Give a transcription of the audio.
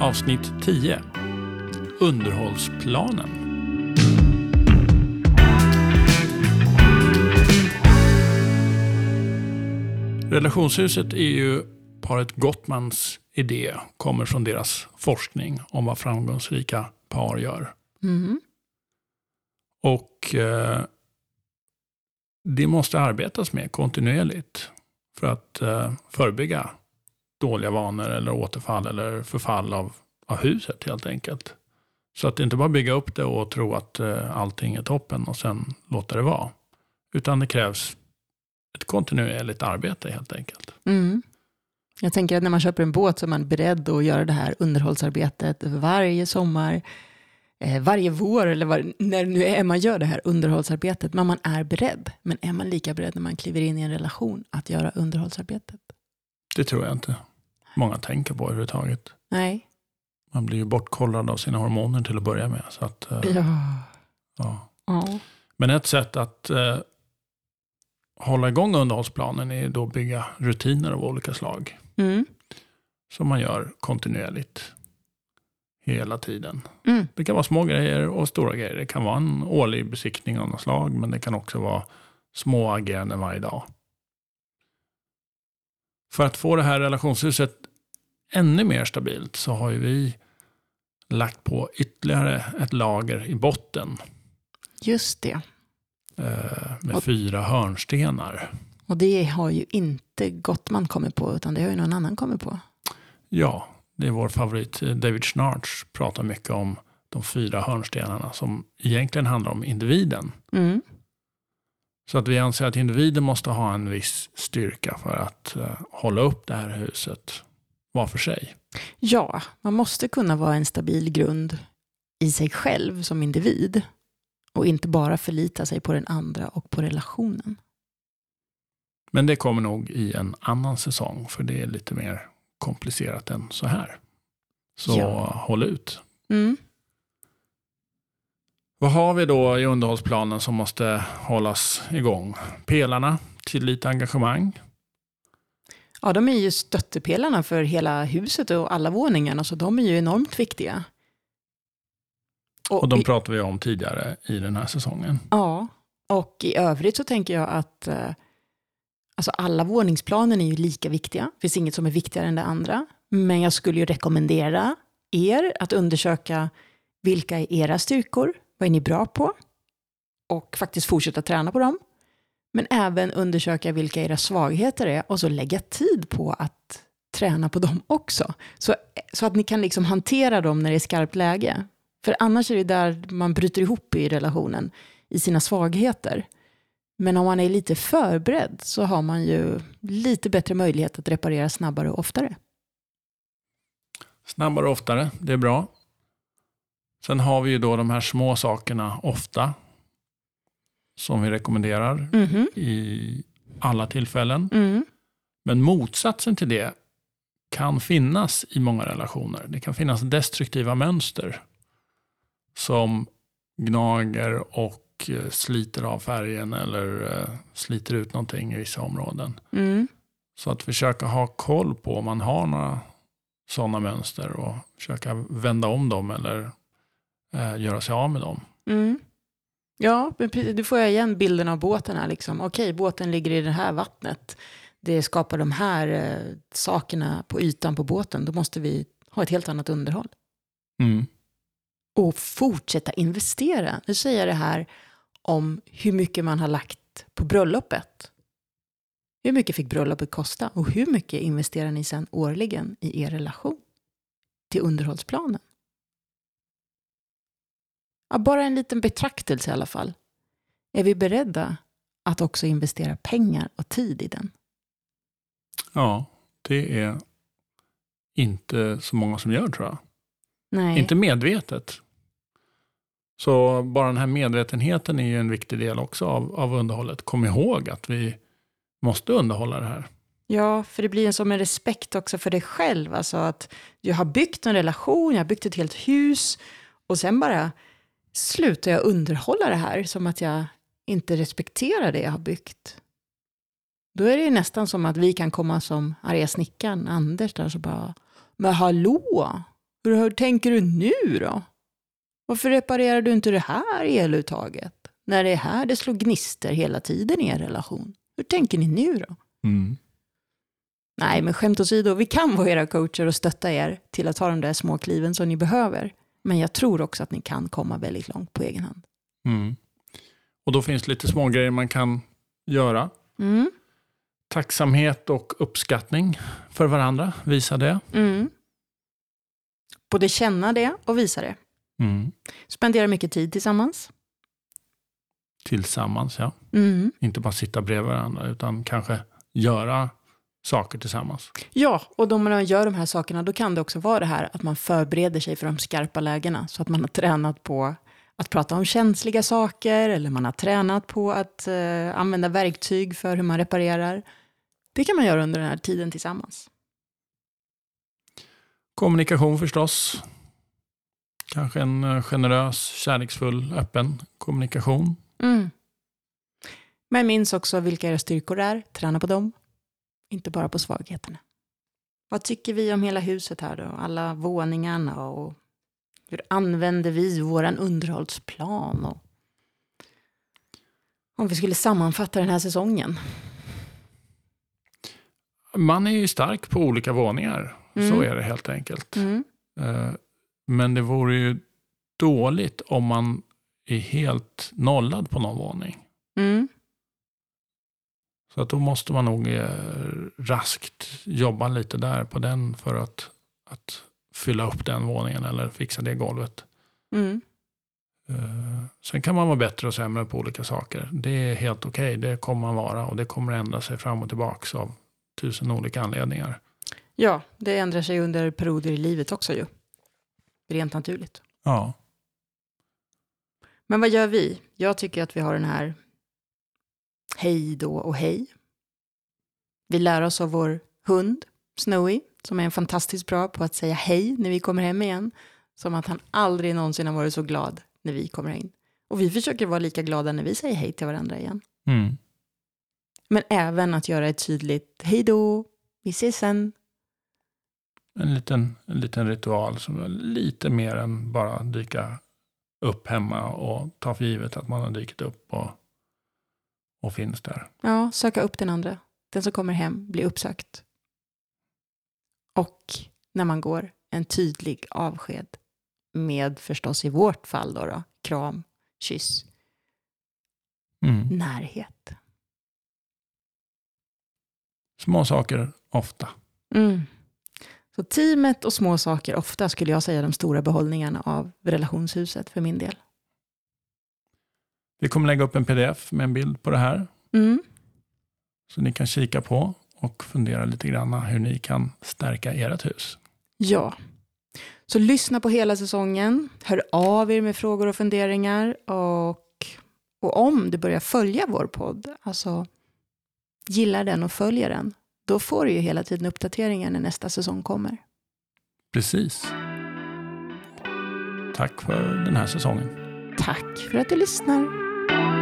Avsnitt 10. Underhållsplanen. Relationshuset är ju paret Gottmans idé, kommer från deras forskning om vad framgångsrika par gör. Mm. Och eh, det måste arbetas med kontinuerligt för att eh, förebygga dåliga vanor eller återfall eller förfall av, av huset helt enkelt. Så att inte bara bygga upp det och tro att eh, allting är toppen och sen låta det vara. Utan det krävs ett kontinuerligt arbete helt enkelt. Mm. Jag tänker att när man köper en båt så är man beredd att göra det här underhållsarbetet varje sommar, eh, varje vår eller var, när nu är man gör det här underhållsarbetet. Men man är beredd. Men är man lika beredd när man kliver in i en relation att göra underhållsarbetet? Det tror jag inte många tänker på överhuvudtaget. Nej. Man blir ju bortkollrad av sina hormoner till att börja med. Så att, eh, Ja. ja. ja. Men ett sätt att eh, hålla igång underhållsplanen är då att bygga rutiner av olika slag. Mm. Som man gör kontinuerligt. Hela tiden. Mm. Det kan vara små grejer och stora grejer. Det kan vara en årlig besiktning av något slag. Men det kan också vara små ageranden varje dag. För att få det här relationshuset ännu mer stabilt så har ju vi lagt på ytterligare ett lager i botten. Just det. Eh, med Och- fyra hörnstenar. Och det har ju inte Gottman kommit på, utan det har ju någon annan kommit på. Ja, det är vår favorit. Eh, David Schnarch pratar mycket om de fyra hörnstenarna som egentligen handlar om individen. Mm. Så att vi anser att individen måste ha en viss styrka för att eh, hålla upp det här huset var för sig. Ja, man måste kunna vara en stabil grund i sig själv som individ. Och inte bara förlita sig på den andra och på relationen. Men det kommer nog i en annan säsong för det är lite mer komplicerat än så här. Så Ja. håll ut. Mm. Vad har vi då i underhållsplanen som måste hållas igång? Pelarna, tillit engagemang. Ja, de är ju stöttepelarna för hela huset och alla våningarna, så de är ju enormt viktiga. Och de i- pratade vi om tidigare i den här säsongen. Ja, och i övrigt så tänker jag att eh, alltså alla våningsplanen är ju lika viktiga. Det finns inget som är viktigare än det andra. Men jag skulle ju rekommendera er att undersöka vilka är era styrkor, vad är ni bra på? Och faktiskt fortsätta träna på dem. Men även undersöka vilka era svagheter är och så lägga tid på att träna på dem också. Så, så att ni kan liksom hantera dem när det är skarpt läge. För annars är det där man bryter ihop i relationen i sina svagheter. Men om man är lite förberedd så har man ju lite bättre möjlighet att reparera snabbare och oftare. Snabbare och oftare, det är bra. Sen har vi ju då de här små sakerna ofta. Som vi rekommenderar Mhm. i alla tillfällen. Mm. Men motsatsen till det kan finnas i många relationer. Det kan finnas destruktiva mönster som gnager och eh, sliter av färgen eller eh, sliter ut någonting i vissa områden. Mm. Så att försöka ha koll på om man har några sådana mönster och försöka vända om dem eller eh, göra sig av med dem. Mm. Ja, men precis, du får jag igen bilden av båten här. Liksom. Okej, båten ligger i det här vattnet. Det skapar de här eh, sakerna på ytan på båten. Då måste vi ha ett helt annat underhåll. Mm. Och fortsätta investera. Nu säger jag det här om hur mycket man har lagt på bröllopet. Hur mycket fick bröllopet kosta? Och hur mycket investerar ni sen årligen i er relation? Till underhållsplanen. Ja, bara en liten betraktelse i alla fall. Är vi beredda att också investera pengar och tid i den? Ja, det är inte så många som gör tror jag. Nej. Inte medvetet. Så bara den här medvetenheten är ju en viktig del också av, av underhållet. Kom ihåg att vi måste underhålla det här. Ja, för det blir en som en respekt också för dig själv. Alltså att jag har byggt en relation, jag har byggt ett helt hus och sen bara slutar jag underhålla det här som att jag inte respekterar det jag har byggt. Då är det nästan som att vi kan komma som arga snickaren, Anders, där så bara, men hallå, Hur, hur tänker du nu då? Varför reparerar du inte det här eluttaget? När det är här det slår gnister hela tiden i er relation. Hur tänker ni nu då? Mm. Nej, men skämt åsido, vi kan vara era coacher och stötta er till att ta de där små kliven som ni behöver. Men jag tror också att ni kan komma väldigt långt på egen hand. Mm. Och då finns det lite små grejer man kan göra. Mm. Tacksamhet och uppskattning för varandra, visa det. Mm. Både känna det och visa det. Mm. Spendera mycket tid tillsammans. Tillsammans, ja. Mm. Inte bara sitta bredvid varandra, utan kanske göra saker tillsammans. Ja, och då man gör de här sakerna, då kan det också vara det här att man förbereder sig för de skarpa lägena. Så att man har tränat på att prata om känsliga saker, eller man har tränat på att eh, använda verktyg för hur man reparerar. Det kan man göra under den här tiden tillsammans. Kommunikation förstås. Kanske en eh, generös, kärleksfull, öppen kommunikation. Mm. Men minns också vilka era styrkor är, träna på dem. Inte bara på svagheterna. Vad tycker vi om hela huset här då? Alla våningarna och hur använder vi våran underhållsplan? Och om vi skulle sammanfatta den här säsongen. Man är ju stark på olika våningar. Så Mm. är det helt enkelt. Mm. Eh, Men det vore ju dåligt om man är helt nollad på någon våning. Mm. Så att då måste man nog eh, raskt jobba lite där på den för att, att fylla upp den våningen eller fixa det golvet. Mm. Eh, Sen kan man vara bättre och sämre på olika saker. Det är helt okej, det kommer man vara och det kommer ändra sig fram och tillbaka av tusen olika anledningar. Ja, det ändrar sig under perioder i livet också ju. Rent naturligt. Ja, Men vad gör vi? Jag tycker att vi har den här hej då och hej. Vi lär oss av vår hund, Snowy, som är fantastiskt bra på att säga hej när vi kommer hem igen. Som att han aldrig någonsin har varit så glad när vi kommer in. Och vi försöker vara lika glada när vi säger hej till varandra igen. mm. Men även att göra ett tydligt hej då, vi ses sen. en, liten, en liten ritual som är lite mer än bara dyka upp hemma och ta för givet att man har dykt upp och, och finns där. Ja, söka upp den andra. Den som kommer hem blir uppsökt. Och när man går, en tydlig avsked. Med förstås i vårt fall då, då kram, kyss, Mm. närhet. Små saker ofta. Mm. Så teamet och små saker ofta skulle jag säga de stora behållningarna av relationshuset för min del. Vi kommer lägga upp en pdf med en bild på det här. Mm. Så ni kan kika på och fundera lite grann hur ni kan stärka ert hus. Ja. Så lyssna på hela säsongen. Hör av er med frågor och funderingar. Och, och om du börjar följa vår podd, alltså gillar den och följer den, då får du ju hela tiden uppdateringar när nästa säsong kommer. Precis. Tack för den här säsongen. Tack för att du lyssnar. thank you